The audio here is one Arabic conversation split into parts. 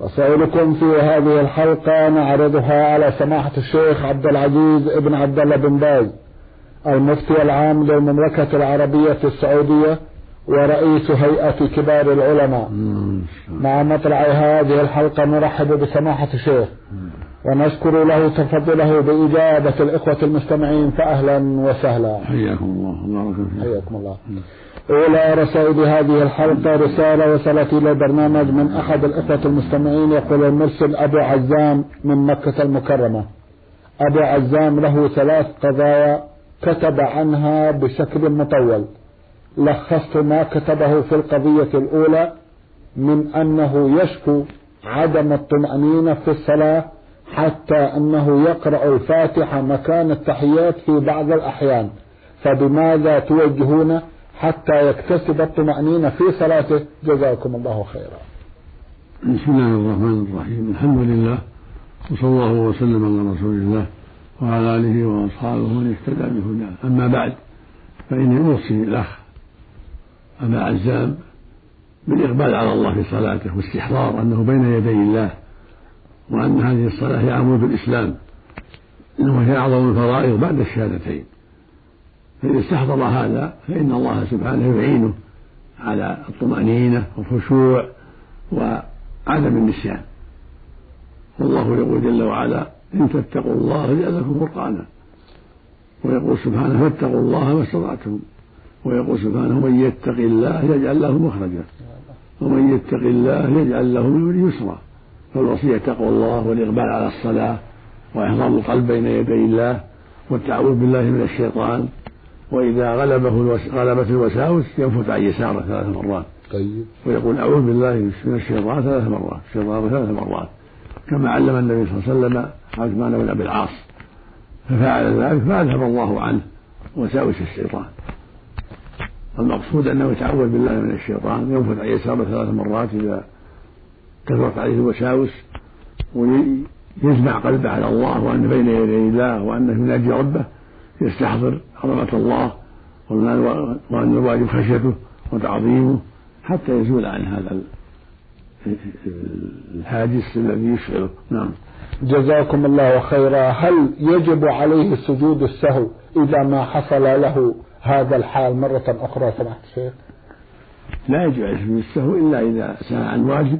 رسائلكم في هذه الحلقة نعرضها على سماحة الشيخ عبد العزيز ابن عبد الله بن باز المفتي العام للمملكة العربية السعودية ورئيس هيئة كبار العلماء. مع مطلع هذه الحلقة نرحب بسماحة الشيخ. ونشكر له تفضله بإجابة الإخوة المستمعين فأهلا وسهلا. حياكم الله. فيك. حياكم الله. أولى رسائل هذه الحلقة رسالة وصلت إلى البرنامج من أحد الإخوة المستمعين يقول المرسل أبو عزام من مكة المكرمة. أبو عزام له ثلاث قضايا كتب عنها بشكل مطول. لخصت ما كتبه في القضية الأولى من أنه يشكو عدم الطمأنينة في الصلاة حتى أنه يقرأ الفاتحة مكان التحيات في بعض الأحيان. فبماذا توجهون؟ حتى يكتسب الطمأنينة في صلاته. جزاكم الله خيرا. بسم الله الرحمن الرحيم. الحمد لله وصلى الله وسلم على رسول الله وعلى آله وأصحابه من اهتدى بهداه. أما بعد فاني اوصي الأخ أبا عزام بالإقبال على الله في صلاته واستحضار أنه بين يدي الله وأن هذه الصلاة هي عمود الإسلام إنه هي أعظم الفرائض بعد الشهادتين. فإذا استحضر هذا فإن الله سبحانه يعينه على الطمأنينة والخشوع وعدم النسيان. والله يقول جل وعلا إن تتقوا الله يجعل لكم فرقانا. ويقول سبحانه فاتقوا الله ما استطعتم. ويقول سبحانه من يتق الله يجعل له مخرجا. ومن يتق الله يجعل له من يسرا. فالوصية تقوى الله والإقبال على الصلاة وإحضار القلب بين يدي الله والتعوذ بالله من الشيطان. وإذا غلبه. غلبت الوساوس ينفث عن يساره ثلاث مرات. طيب. ويقول أعوذ بالله من الشيطان ثلاث مرات الشيطان ثلاث مرات. كما علم النبي صلى الله عليه وسلم عثمان بن أبي العاص ففعل ذلك فأذهب الله عنه وساوس الشيطان. المقصود أنه يتعوذ بالله من الشيطان ينفث عن يساره ثلاث مرات إذا كثرت عليه الوساوس ويجمع قلبه على الله وأن بين يدي الله وأنه يناجي ربه يستحضر عظمة الله وأن الواجب خشيته وتعظيمه حتى يزول عن هذا الحاجز الذي يشعره نعم. جزاكم الله خيرا. هل يجب عليه سجود السهو إذا ما حصل له هذا الحال مرة أخرى سمحت الشيخ؟ لا يجب عليه سجود السهو إلا إذا سأل عن واجب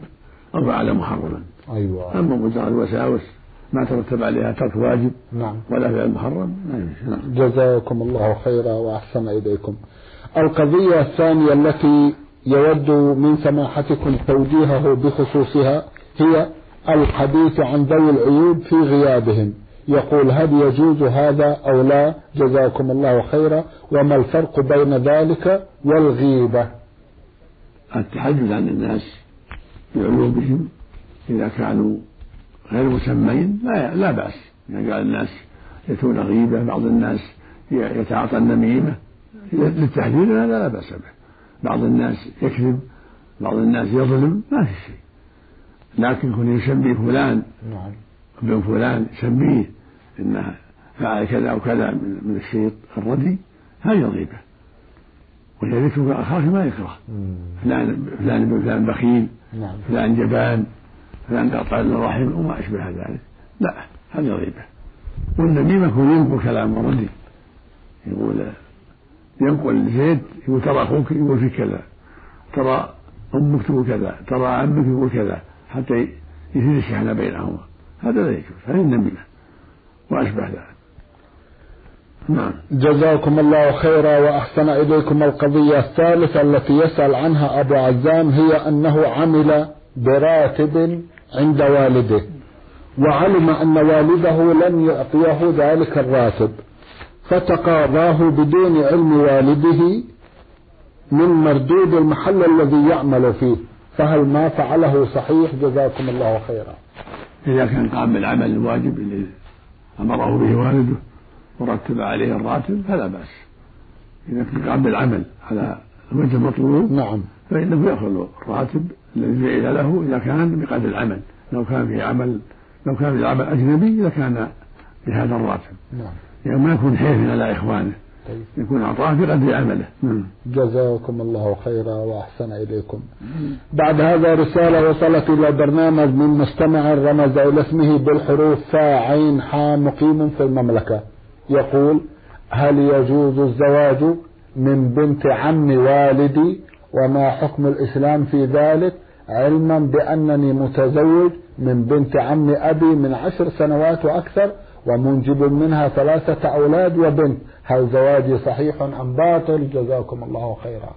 أو فعل محرما. أيوة. أما مجرد الوساوس ما ترتب عليها ترك واجب نعم. ولا فعل محرم نعم. جزاكم الله خيرا وأحسن إليكم. القضية الثانية التي يود من سماحتكم توجيهه بخصوصها هي الحديث عن ذوي العيوب في غيابهم. يقول هل يجوز هذا أو لا؟ جزاكم الله خيرا. وما الفرق بين ذلك والغيبة؟ التحدث عن الناس بعيوبهم إذا كانوا غير مسمين لا لا بأس. يعني قال الناس يتون غيبة بعض الناس يتعاطى النميمة للتحذير هذا لا بأس به. بعض الناس يكذب بعض الناس يظلم ما في شيء. لكن كن يسمي فلان نعم. ابن فلان يسميه انه فعل كذا أو كذا من الشيء الردي هذه غيبه وهي ذكر أخاك ما يكره. فلان فلان ابن فلان بخيل نعم. فلان جبان. فلان قطع الرحم وما أشبه ذلك؟ لا هذه غيبة والنميمة يكون ينقل كلام ردي يقول ينقل زيد يقول ترى أخوك يقول في كذا. ترى أمك تقول كذا. ترى عمك يقول كذا. حتى يثير الشحنة بينهما. هذا لا يجوز. هذه النميمة وأشبه ذلك. نعم. جزاكم الله خيرا وأحسن إليكم القضية الثالثة التي يسأل عنها أبو عزام هي أنه عمل براتب عند والده. وعلم أن والده لن يعطيه ذلك الراتب. فتقاضاه بدون علم والده من مردود المحل الذي يعمل فيه. فهل ما فعله صحيح؟ جزاكم الله خيرا. إذا كان قام بالعمل الواجب الذي أمره به والده ورتب عليه الراتب فلا بأس. إذا كان قام بالعمل على الوجه المطلوب نعم. فإنه يأخذ الراتب الذي جعل له إذا كان بقدر العمل. لو كان في عمل لو كان في العمل أجنبي لكان بهذا الراتب. نعم. يعني ما يكون حيف على إخوانه. طيب. يكون أعطاه بقدر عمله. نعم. جزاكم الله خيرا وأحسن إليكم. بعد هذا رسالة وصلت إلى برنامج من مستمع رمز إلى اسمه بالحروف فا عين حا مقيم في المملكة. يقول هل يجوز الزواج من بنت عم والدي وما حكم الإسلام في ذلك؟ علما بأنني متزوج من بنت عم أبي من عشر سنوات وأكثر ومنجب منها ثلاثة أولاد وبنت. هل زواجي صحيح أم باطل؟ جزاكم الله خيرا.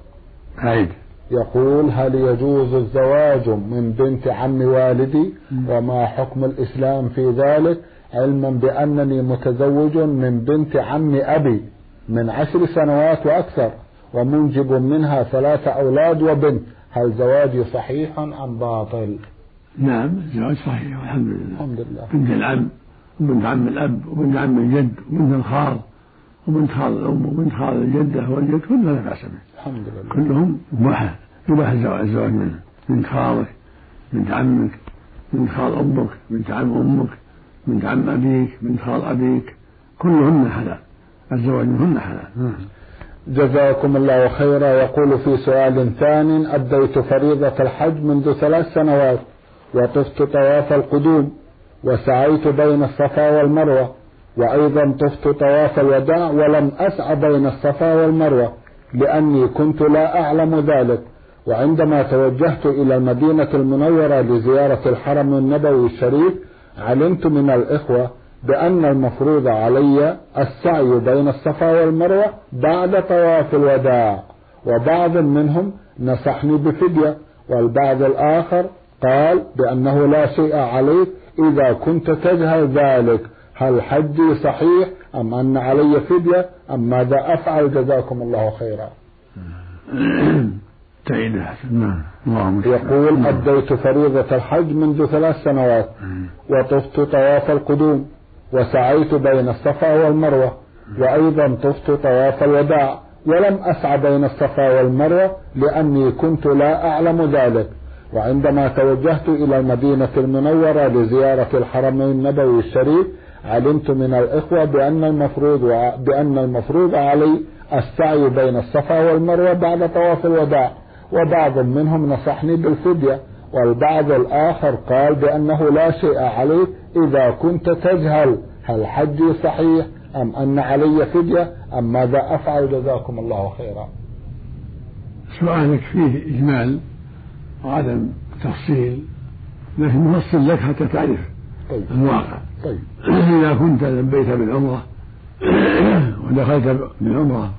عيد يقول هل يجوز الزواج من بنت عم والدي؟ وما حكم الإسلام في ذلك؟ علما بأنني متزوج من بنت عم أبي من عشر سنوات وأكثر ومنجب منها ثلاثة أولاد وبنت. هل زواجي صحيح أم باطل؟ نعم الزواج صحيح والحمد لله. الحمد لله. بنت العم وبنت عم الأب وبنت عم الجد وبنت الخال وبنت خال الأم وبنت خال الجدة والجد كلها لا بأس به الحمد لله. كلهم مباح يباح الزواج منها. بنت خالك بنت عمك بنت خال أمك بنت عم أمك بنت عم أبيك بنت خال أبيك كلهن حلال. الزواج منهن حلال. جزاكم الله خيرا. يقول في سؤال ثان أديت فريضة الحج منذ ثلاث سنوات وطفت طواف القدوم وسعيت بين الصفا والمروة وأيضا طفت طواف الوداع ولم أسعى بين الصفا والمروة لأني كنت لا أعلم ذلك. وعندما توجهت إلى المدينة المنورة لزيارة الحرم النبوي الشريف علمت من الإخوة بأن المفروض علي السعي بين الصفا والمروة بعد طواف الوداع وبعض منهم نصحني بفدية والبعض الآخر قال بأنه لا شيء عليك إذا كنت تجهل ذلك. هل حجي صحيح أم أن علي فدية؟ أم ماذا أفعل؟ جزاكم الله خيرا. تعيد نعم. يقول أديت فريضة الحج منذ ثلاث سنوات وطفت طواف القدوم. وسعيت بين الصفا والمروة وأيضا طفت طواف الوداع ولم أسعى بين الصفا والمروة لأني كنت لا أعلم ذلك. وعندما توجهت إلى المدينة المنورة لزيارة الحرمين النبوي الشريف علمت من الإخوة بأن المفروض بأن المفروض علي السعي بين الصفا والمروة بعد طواف الوداع وبعض منهم نصحني بالفدية. والبعض الآخر قال بأنه لا شيء عليك إذا كنت تجهل. هل حجي صحيح؟ أم أن علي فدية؟ أم ماذا أفعل؟ جزاكم الله خيرا. سؤالك فيه إجمال وعدم تفصيل لكن نفصل لك حتى تعرف طيب. الواقع. طيب. إذا كنت لبيت بالعمرة ودخلت بالعمرة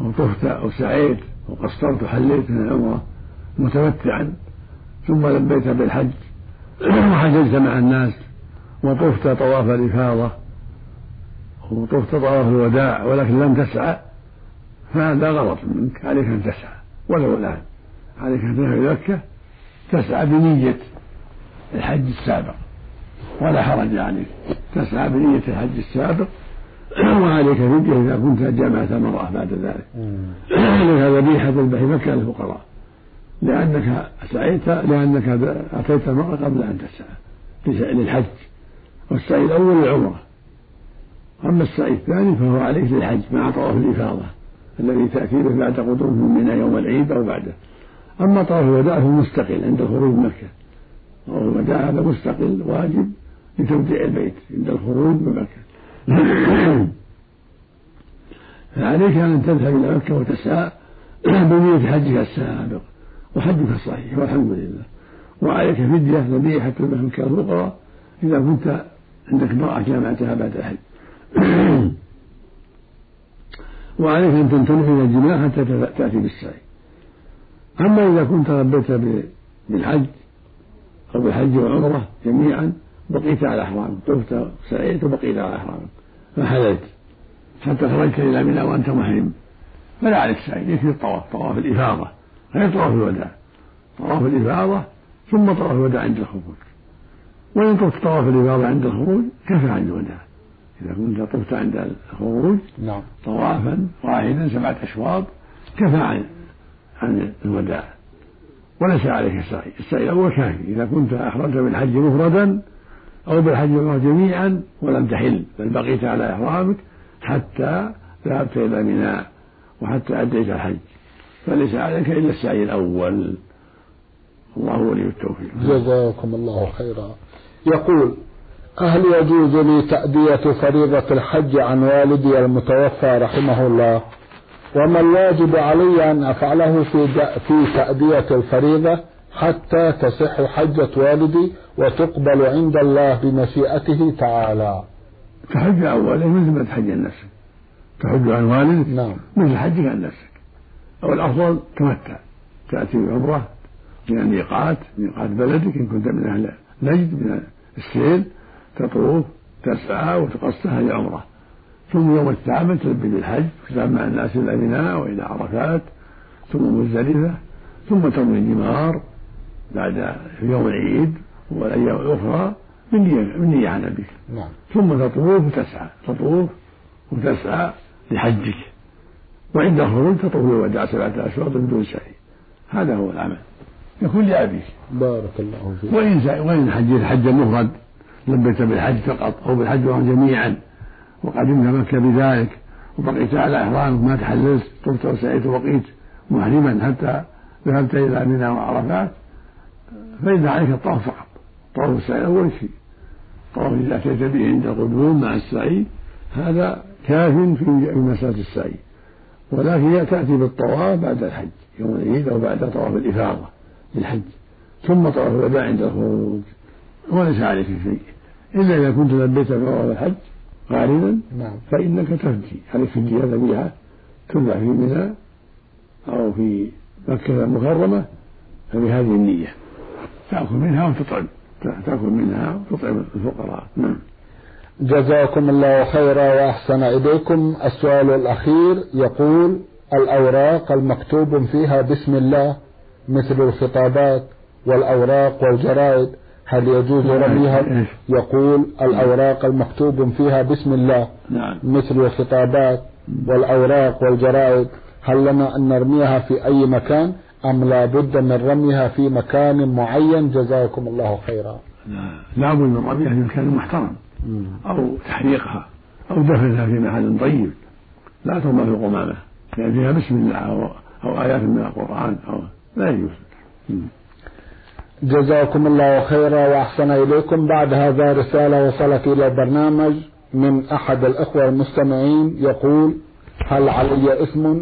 وطفت أو سعيت وقصرت وحليت من العمرة متمتعا ثم لبيت بالحج. وحججت مع الناس. وطفت طواف الإفاضة. وطفت طواف الوداع. ولكن لم تسعى. فهذا غلط منك. عليك أن تسعى. ولو الآن. عليك أن تذهب إلى مكة. تسعى بنية الحج السابق. ولا حرج عليك. تسعى بنية الحج السابق. وعليك فدية إذا كنت جمعت مرة بعد ذلك. لك ذبيحة تذبح مكة للفقراء. لأنك سعيت لأنك أتيت المرأة قبل أن تسعى للحج والسعي الأول للعمرة. أما السعي الثاني فهو عليك للحج مع طواف الإفاضة الذي تأتي به بعد قدوم من يوم العيد أو بعده. أما طواف الوداع فهو مستقل عند الخروج من مكة. طواف الوداع هذا مستقل واجب لتوديع البيت عند الخروج من مكة فعليك أن تذهب إلى مكة وتسعى بنية حجك السابق وحجك صحيح والحمد لله. وعليك فدية ذبيحة تذبح الفقراء إذا كنت عندك امرأة جامعتها بعد الحج وعليك أن تنتبه إلى الجماع حتى تأتي بالسعي. أما إذا كنت لبيت بالحج أو بالحج والعمرة جميعا بقيت على إحرامك طفت سعيت وبقيت على إحرامك فحللت حتى خرجت إلى منى وأنت محرم فلا عليك سعي. يكفي الطواف. طواف الإفاضة. غير طواف الوداع. طواف الإفاضة ثم طواف الوداع عند الخروج. وإن طفت طواف الإفاضة عند الخروج كفى عن الوداع. إذا كنت طفت عند الخروج نعم. طوافا واحدا سبعة أشواط كفى عن عن الوداع. وليس عليك السعي. السعي الأول كافي. إذا كنت أحرمت بالحج مفردا أو بالحج جميعا ولم تحل بل بقيت على إحرامك حتى ذهبت إلى ميناء وحتى أديت الحج. فليس عليك إلا السعي الأول. الله ولي التوفيق. جزاكم الله خيرا. يقول هل يجوز لي تأدية فريضة الحج عن والدي المتوفى رحمه الله؟ وما الواجب علي أن أفعله في في تأدية الفريضة حتى تصح حجة والدي وتقبل عند الله بمشيئته تعالى؟ تحج عن والدك مثل ما تحج عن نفسك تحج عن والدك نعم. مثل حجك عن نفسك. أو الأفضل تمتع تأتي بعمرة من الميقات ميقات بلدك إن كنت من أهل نجد من السيل تطوف تسعى وتقصى هذه عمرة. ثم يوم الثامن تلبي بالحج مع الناس إلى منى وإلى عرفات ثم مزدلفة ثم ترمي الجمار بعد يوم العيد والأيام الأخرى من نية من نية عن أبيك. نعم. ثم تطوف وتسعى تطوف وتسعى لحجك. وعند الخروج تطوف الوداع سبعة أشواط بدون سعي. هذا هو العمل. يكون لأبيك بارك الله فيك. وإن وإن حجيت حجا مفرد لبيت بالحج فقط أو بالحج جميعا. وقدمت مكة بذلك وبقيت على إحرامك ما تحللت طفت وسعيت وبقيت محرما حتى ذهبت إلى منى وعرفات فإن عليك الطواف فقط. طواف السعي أول شيء. طواف إذا أتيت به عند القدوم مع السعي هذا كاف في مسألة السعي. ولكن تأتي بالطواف بعد الحج يوم العيد أو بعد طواف الإفاضة للحج ثم طواف الوداع عند الخروج وليس عليك شيء. إلا إذا كنت لبيت بطواف الحج قارنا نعم. فإنك تفدي عليك فدية ذبيحة تذبح في منى أو في مكة المكرمة فبهذه النية. تأكل منها وتطعم تأكل منها وتطعم الفقراء. نعم. جزاكم الله خيرا وأحسن إليكم. السؤال الأخير يقول الأوراق المكتوب فيها بسم الله مثل الخطابات والأوراق والجرائد هل يجوز رميها؟ يقول الأوراق المكتوب فيها بسم الله نعم. مثل الخطابات والأوراق والجرائد هل لنا أن نرميها في أي مكان؟ أم لا بد من رميها في مكان معين؟ جزاكم الله خيرا. لا لا بد من رميها في مكان محترم. أو تحريقها أو دفنها في محل طيب. لا ترمى في القمامة لأن فيها بسم الله أو, أو آيات من القرآن أو لا يجوز. جزاكم الله خيرا وأحسن إليكم. بعد هذا رسالة وصلت إلى البرنامج من أحد الإخوة المستمعين. يقول هل علي إثم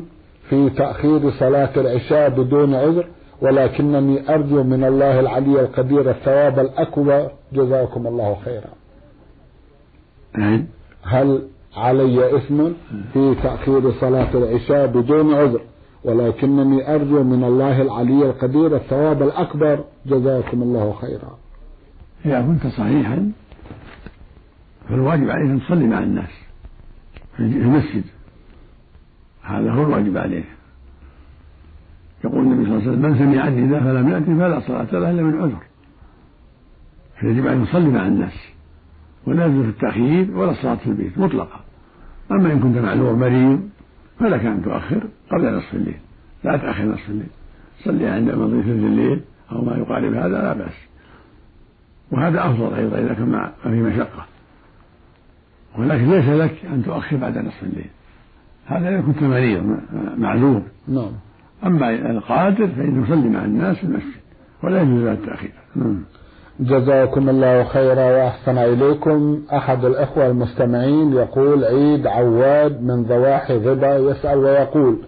في تأخير صلاة العشاء بدون عذر؟ ولكنني أرجو من الله العلي القدير الثواب الأكبر. جزاكم الله خيرا. نعم. هل علي إثم في تأخير صلاة العشاء بدون عذر؟ ولكنني أرجو من الله العلي القدير الثواب الأكبر. جزاكم الله خيرا. إذا كنت صحيحا فالواجب عليك أن تصلي مع الناس في المسجد. هذا هو الواجب عليه. يقول النبي صلى الله عليه وسلم من سمع النداء فلم يأتي فلا صلاة له إلا من عذر. فيجب أن يصلي مع الناس. ولا يجوز التأخير ولا الصلاة في البيت مطلقا أما إن كنت معذور مريض فلك أن تؤخر قبل نصف الليل. لا تأخر نصف الليل. صلي عند مضي ثلث الليل أو ما يقارب هذا لا بأس. وهذا أفضل أيضا إذا كان ما في مشقة. ولكن ليس لك أن تؤخر بعد نصف الليل. هذا إذا كنت مريض معذور. نعم. أما القادر فإنه يصلي مع الناس في المسجد. ولا يجوز التأخير. نعم. جزاكم الله خيرا وأحسن إليكم. أحد الأخوة المستمعين يقول عيد عواد من ضواحي ظبا يسأل ويقول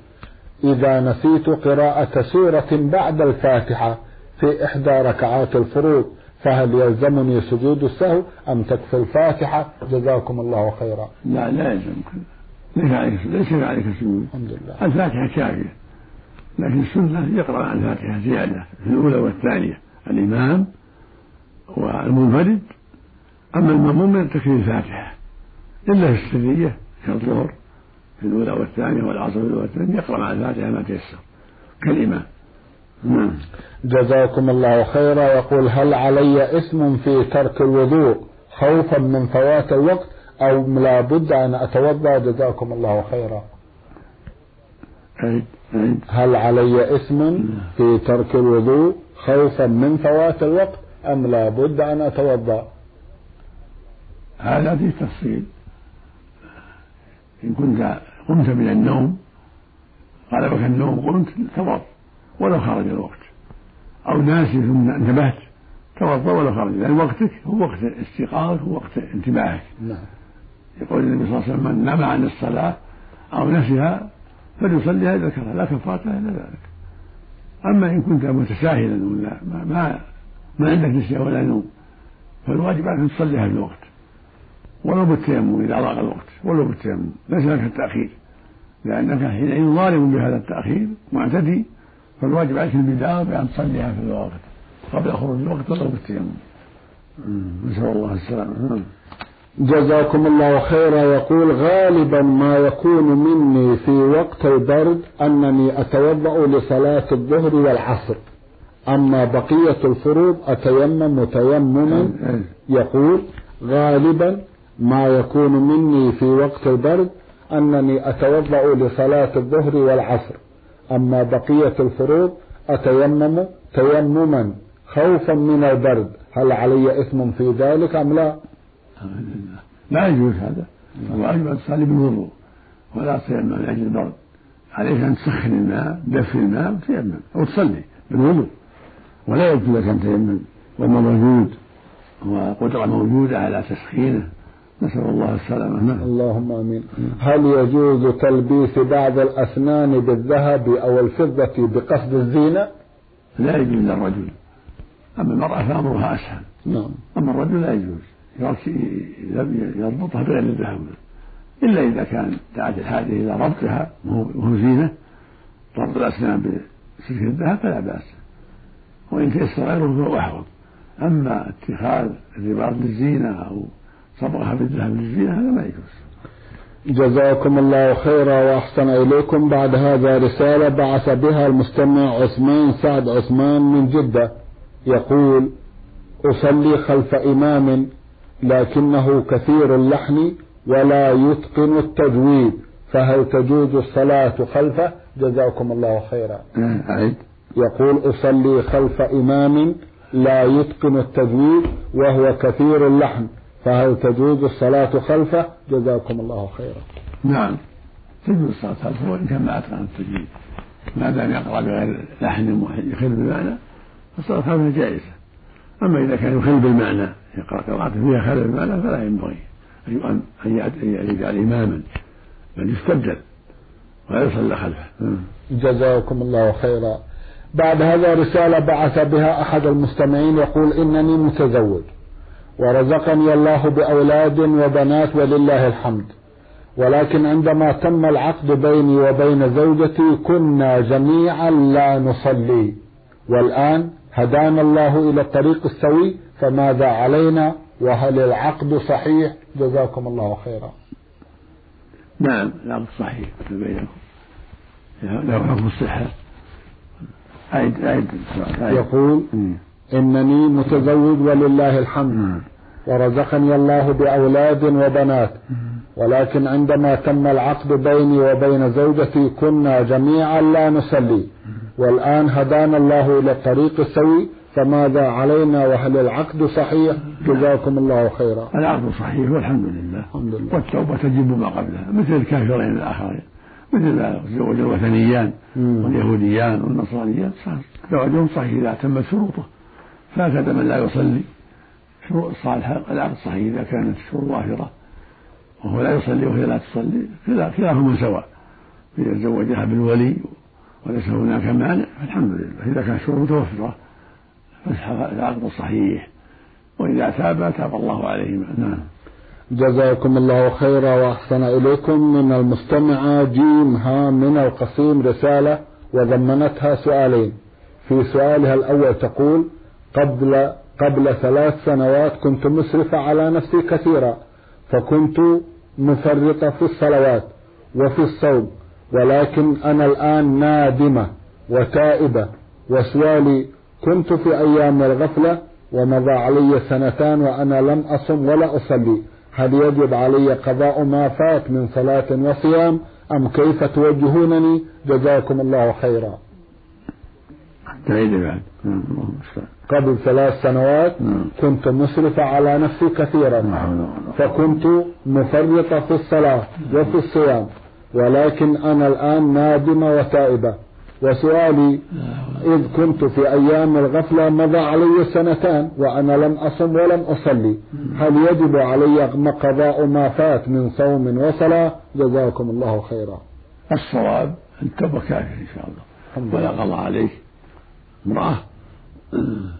إذا نسيت قراءة سورة بعد الفاتحة في إحدى ركعات الفروض فهل يلزمني سجود السهو أم تكفي الفاتحة؟ جزاكم الله خيرا. لا لا يلزم ليس عليك ليس عليك سجود. الحمد لله. الفاتحة كافية لكن السنة يقرأ الفاتحة زيادة في الأولى والثانية. الإمام والمنفرد أما المأموم تكفي الفاتحة. إلا في السرية كالظهر في الأولى والثانية والعصر في الأولى والثانية يقرأ مع الفاتحة ما تيسر. كالإمام. نعم. جزاكم الله خيرا. يقول هل علي اسم في ترك الوضوء خوفا من فوات الوقت أو لا بد أن أتوضأ؟ جزاكم الله خيرا. هل علي اسم في ترك الوضوء خوفا من فوات الوقت أم لا بد أن أتوضأ؟ هذا فيه تفصيل. إن كنت قمت من النوم غلبك النوم قمت توضأ ولو خرج الوقت. أو ناسي ثم انتبهت توضأ ولو خرج. لأن وقتك هو وقت استيقاظك هو وقت انتباهك. نعم. يقول النبي صلى الله عليه وسلم من نام عن الصلاة أو نسيها فليصليها إذا ذكرها لا كفارة إلا ذلك. أما إن كنت متساهلا ولا ما, ما, ما عندك نسيان ولا نوم. فالواجب عليك أن تصليها في الوقت. ولو بالتيمم إذا ضاق الوقت ولو بالتيمم. ليس لك التأخير. لأنك حينئذ ظالم بهذا التأخير معتدي. فالواجب عليك البداية بأن تصليها في الوقت. قبل خروج الوقت ولو بالتيمم. نسأل الله السلامة. جزاكم الله خيرا. يقول غالبا ما يكون مني في وقت البرد أنني أتوضأ لصلاة الظهر والعصر. أما بقية الفروض أتيمم تيمما يقول غالبا ما يكون مني في وقت البرد أنني أتوضأ لصلاة الظهر والعصر. أما بقية الفروض أتيمم تيمما خوفا من البرد. هل علي إثم في ذلك أم لا؟ لا يجوز هذا. الواجب أن تصلي بالوضوء ولا تيمم من أجل البرد. عليك أن تسخن الماء دفي الماء وتيمم أو تصلي بالوضوء. ولا يجوز لك أن تيمم والماء موجود وقدرة موجودة على تسخينه. نسأل الله السلامة. نعم. اللهم آمين. هل يجوز تلبيس بعض الأسنان بالذهب أو الفضة بقصد الزينة؟ لا يجوز للرجل أما المرأة فأمرها أسهل. نعم. أما الرجل لا يجوز. يربطها بغير الذهب. إلا إذا كان دعت الحاجة إلى ربطها وهو زينة ربط الأسنان بسلك الذهب فلا بأس. وإن تيسر غيره فهو أحوط. أما اتخاذ الرباط للزينة أو صبغها بالذهب للزينة هذا ما يجوز. جزاكم الله خيرا وأحسن إليكم. بعد هذا رسالة بعث بها المستمع عثمان سعد عثمان من جدة. يقول أصلي خلف إمام لكنه كثير اللحن ولا يتقن التجويد فهل تجوز الصلاة خلفه؟ جزاكم الله خيرا. أعيد. يقول أصلي خلف إمام لا يتقن التجويد وهو كثير اللحن فهل تجوز الصلاة خلفه؟ جزاكم الله خيرا. نعم. تجوز الصلاة خلفه وإن كان ما أتقن التجويد. ما دام يقرأ بغير لحن يخل بالمعنى فالصلاة خلفه جائزة. أما إذا كان يخل بالمعنى يقرأ قراءة فيها خلل بالمعنى فلا ينبغي أن يجعل إماما بل يستبدل ولا يصلى خلفه. جزاكم الله خيرا. بعد هذا رسالة بعث بها أحد المستمعين يقول إنني متزوج ورزقني الله بأولاد وبنات ولله الحمد. ولكن عندما تم العقد بيني وبين زوجتي كنا جميعا لا نصلي. والآن هدانا الله إلى الطريق السوي فماذا علينا؟ وهل العقد صحيح؟ جزاكم الله خيرا. نعم العقد صحيح. بينكم له حكم الصحة أعد أعد يقول إنني متزوج ولله الحمد. ورزقني الله بأولاد وبنات. ولكن عندما تم العقد بيني وبين زوجتي كنا جميعا لا نصلي والآن هدانا الله إلى الطريق السوي. فماذا علينا وهل العقد صحيح؟ جزاكم الله خيرا. العقد صحيح والحمد لله. الحمد لله. والتوبة تجب ما قبلها مثل الكافرين الآخرين. مثل زوج الوثنيان واليهوديان والنصرانيان زواجهم صحيح إذا تمت شروطه. فهكذا من لا يصلي. شروط الصالحة العقد صحيح إذا كانت الشروط وافرة وهو لا يصلي وهي لا تصلي. كلاهما سواء. إذا زوجها بالولي وليس هناك مانع. فالحمد لله إذا كان الشروط متوفرة فالعقد صحيح. وإذا تاب تاب الله عليهما. نعم. جزاكم الله خيرا وأحسن إليكم من المستمعة جيم ها من القصيم رسالة وضمنتها سؤالين. في سؤالها الأول تقول قبل قبل ثلاث سنوات كنت مسرفة على نفسي كثيرا فكنت مفرطة في الصلوات وفي الصوم ولكن أنا الآن نادمة وتائبة وسؤالي كنت في أيام الغفلة ومضى علي سنتان وأنا لم أصم ولا أصلي. هل يجب علي قضاء ما فات من صلاة وصيام؟ أم كيف توجهونني؟ جزاكم الله خيرا. بعد. نعم، قبل ثلاث سنوات نعم. كنت مسرفة على نفسي كثيرا. نعم، فكنت مفرطة في الصلاة وفي الصيام ولكن أنا الآن نادمة وتائبة وسؤالي إذ كنت في أيام الغفلة مضى علي سنتان وأنا لم أصم ولم أصلي. هل يجب علي قضاء ما فات من صوم وصلاة؟ جزاكم الله خيرا. الصواب التوبة كافية إن شاء الله. ولا قضاء عليه امرأة.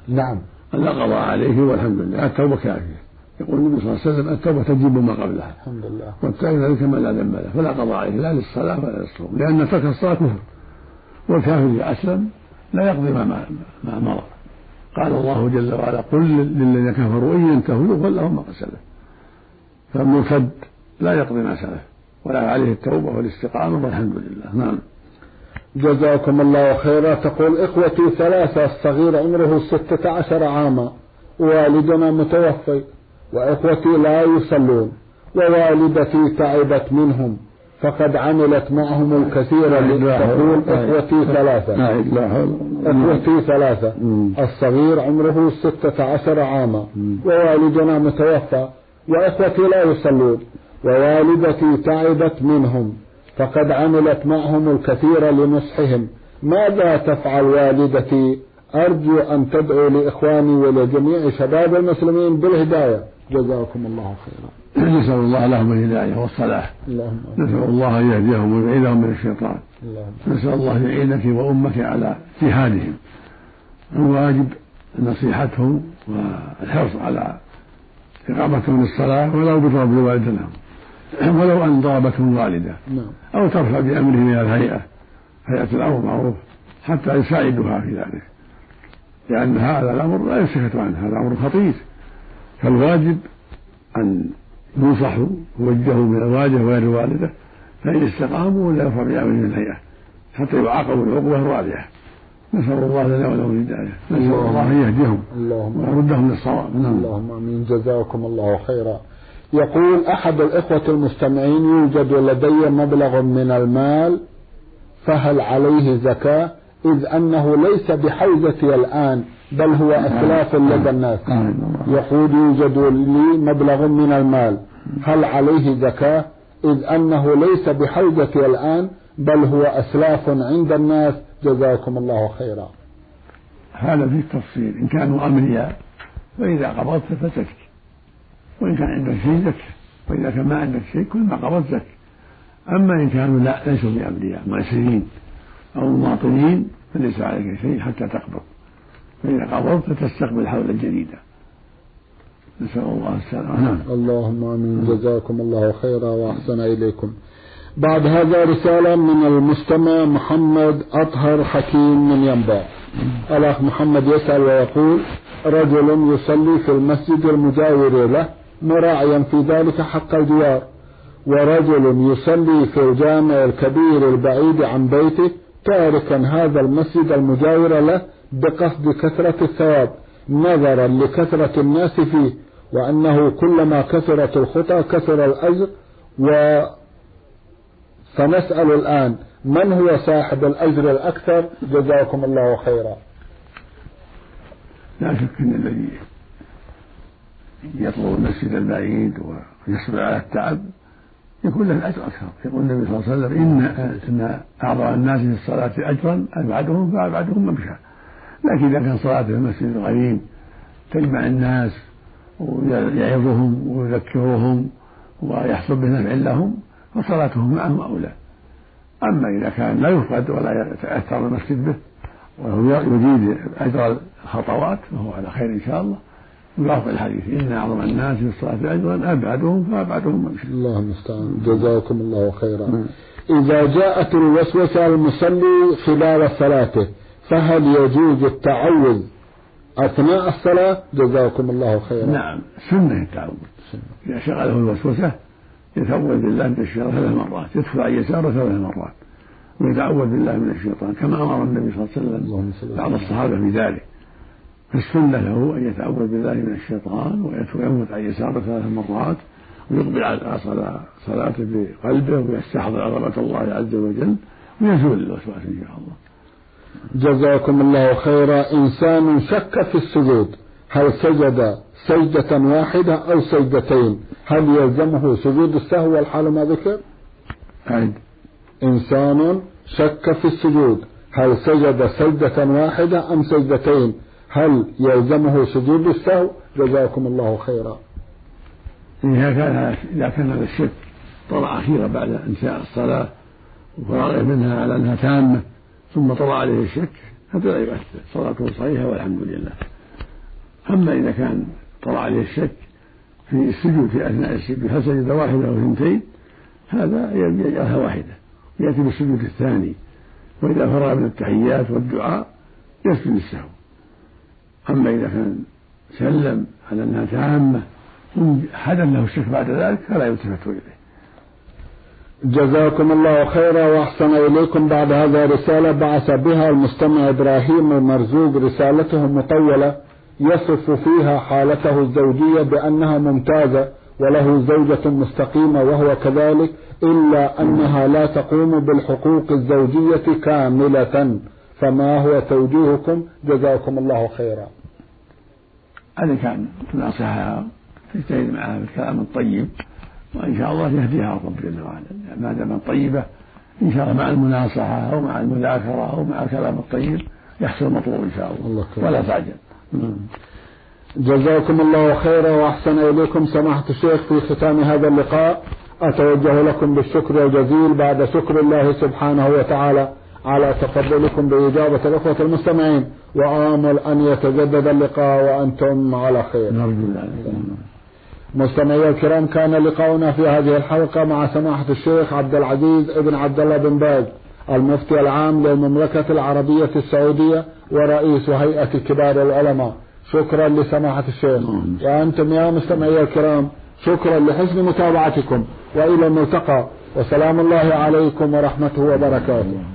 نعم. لا قضاء عليه والحمد لله. التوبة كافية يقول النبي صلى الله عليه وسلم التوبة تجيب ما قبلها. الحمد لله. والتائب ذلك ما لا ذنب له. فلا قضاء عليه لا للصلاة ولا للصوم لأن ترك الصلاة كفر. والكافر إذا أسلم لا يقضي ما ما مضى قال الله جل وعلا قل للذين كفروا إن ينتهوا يغفر لهم ما سلف. فالمرتد لا يقضي ما سلف ولا عليه التوبة والاستقامة والحمد لله. نعم. جزاكم الله خيرا. تقول إخوتي ثلاثة الصغير عمره ستة عشر عاما والدنا متوفي وإخوتي لا يصلون ووالدتي تعبت منهم. فقد عملت معهم الكثير تقول إخوتي ثلاثة. إخوتي ثلاثة. الصغير عمره ستة عشر عاما. ووالدنا متوفى. وإخوتي لا يصلون. ووالدتي تعبت منهم. فقد عملت معهم الكثير لنصحهم. ماذا تفعل والدتي؟ أرجو أن تدعو لإخواني ولجميع شباب المسلمين بالهداية. جزاكم الله خيرا. نسأل الله لهم الهداية والصلاح. نسأل الله أن يهديهم ويبعدهم من الشيطان. نسأل الله أن يعينك وأمك على جهادهم. الواجب نصيحتهم والحرص على إقامتهم للصلاة ولو بضرب الوالد لهم. ولو أن ضربتهم الوالدة. نعم. أو ترفع بأمرهم إلى الهيئة. هيئة الأمر معروف. حتى يساعدها في ذلك. لأن هذا الأمر لا يسكت عنه. هذا أمر خطير. فالواجب أن ينصحوا ويوجهوا من الوالده وغير الوالده فإن استقاموا ولا يرفع بأمرهم الهيئة حتى يعاقبوا العقوبة الرابعة نسأل الله لنا ولهم الهداية نسأل الله أن يهديهم اللهم ويردهم للصواب نعم. اللهم آمين. جزاكم الله خيرا. يقول أحد الإخوة المستمعين يوجد لدي مبلغ من المال فهل عليه زكاة؟ إذ أنه ليس بحوزتي الآن. بل هو اسلاف لدى الناس. يقول يوجد لي مبلغ من المال. هل عليه زكاة؟ إذ أنه ليس بحوزتي الآن بل هو أسلاف عند الناس. جزاكم الله خيرا. هذا فيه تفصيل إن كانوا أمنياء فإذا قبضت فزكي. وإن كان عندك شيء زكي. وإذا كان ما عندك شيء كل ما قبضت زكي. أما إن كانوا لا ليسوا بأمنياء مأسرين أو مواطنين فليس عليك شيء حتى تقبض. فإذا قبضت تستقبل حول الجديدة نسأل الله السلامة. نعم. اللهم آمين. جزاكم الله خيرا وأحسن إليكم. بعد هذا رسالة من المستمع محمد أطهر حكيم من ينبع. الأخ محمد يسأل ويقول رجل يصلي في المسجد المجاور له مراعيا في ذلك حق الجوار ورجل يصلي في الجامع الكبير البعيد عن بيته تاركا هذا المسجد المجاور له بقصد كثرة الثواب نظرا لكثرة الناس فيه وأنه كلما كثرت الخطى كثر الأجر و فنسأل الآن من هو صاحب الأجر الأكثر؟ جزاكم الله خيرا. لا شك أن الذي يطلب المسجد البعيد ويصبر على التعب يكون له الأجر أكثر. يقول النبي صلى الله عليه وسلم إن إن أعظم الناس في الصلاة أجرا أبعدهم فأبعدهم ممشى لكن إذا كان صلاته في المسجد الغريب تجمع الناس ويعظهم ويذكرهم ويحصل بنفع لهم فصلاتهم معهم أولى. أما إذا كان لا يفقد ولا يتأثر المسجد به وهو يجيد أجر الخطوات فهو على خير إن شاء الله. يوافق الحديث إن أعظم الناس في الصلاة أجرا أبعدهم فأبعدهم ممشى الله المستعان. جزاكم الله خيرا. إذا جاءت الوسوسة المصلي خلال صلاته فهل يجوز التعوذ أثناء الصلاة؟ جزاكم الله خيرا. نعم سنة التعوذ. إذا شغله الوسوسة يتعوذ بالله من الشر ثلاث مرات يدخل عن يساره ثلاث مرات ويتعوذ بالله من الشيطان كما أمر النبي صلى الله عليه وسلم بعض الصحابة في ذلك. فالسنة له أن يتعوذ بالله من الشيطان ويموت عن يساره ثلاث مرات ويقبل على صلاته بقلبه ويستحضر عظمة الله عز وجل ويزول الوسواس إن شاء الله. جزاكم الله خيرا. إنسان شك في السجود. هل سجد سجدة واحدة أو سجدتين؟ هل يلزمه سجود السهو والحال ما ذكر؟ أعد إنسان شك في السجود. هل سجد سجدة واحدة أم سجدتين؟ هل يلزمه سجود السهو؟ جزاكم الله خيرا. إذا كان إذا كان هذا الشك طلع أخيرا بعد انتهاء الصلاة وفراغه منها على أنها تامة. ثم طلع عليه الشك هذا لا يؤثر. صلاته صحيحة والحمد لله. أما إذا كان طلع عليه الشك في السجود في أثناء السجود هل سجد واحدة أو اثنتين هذا يجعلها واحدة. يأتي بالسجود الثاني. وإذا فرغ من التحيات والدعاء يسجد السهو. أما إذا كان سلم على أنها تامة ثم حدث له الشك بعد ذلك فلا يلتفت إليه. جزاكم الله خيرا وأحسن إليكم بعد هذا رسالة بعث بها المستمع إبراهيم المرزوق رسالته مطولة يصف فيها حالته الزوجية بأنها ممتازة وله زوجة مستقيمة وهو كذلك إلا أنها لا تقوم بالحقوق الزوجية كاملة فما هو توجيهكم جزاكم الله خيرا. هذا كان ناصحها تجتهد معها بالكلام الطيب وإن شاء الله يهديها الرب جل وعلا ما دام طيبة إن شاء الله مع المناصحة أو مع المذاكرة أو مع الكلام الطيب يحصل المطلوب إن شاء الله, الله ولا تعجل جزاكم الله خيرا وأحسن إليكم. سماحة الشيخ في ختام هذا اللقاء أتوجه لكم بالشكر الجزيل بعد شكر الله سبحانه وتعالى على تفضلكم بإجابة الأخوة المستمعين. وآمل أن يتجدد اللقاء وأنتم على خير. نرجو الله مستمعي الكرام كان لقاؤنا في هذه الحلقة مع سماحة الشيخ عبد العزيز ابن عبد الله بن باز المفتي العام للمملكة العربية السعودية ورئيس هيئة كبار العلماء. شكرا لسماحة الشيخ. وأنتم يا مستمعي الكرام شكرا لحسن متابعتكم وإلى الملتقى. وسلام الله عليكم ورحمته وبركاته.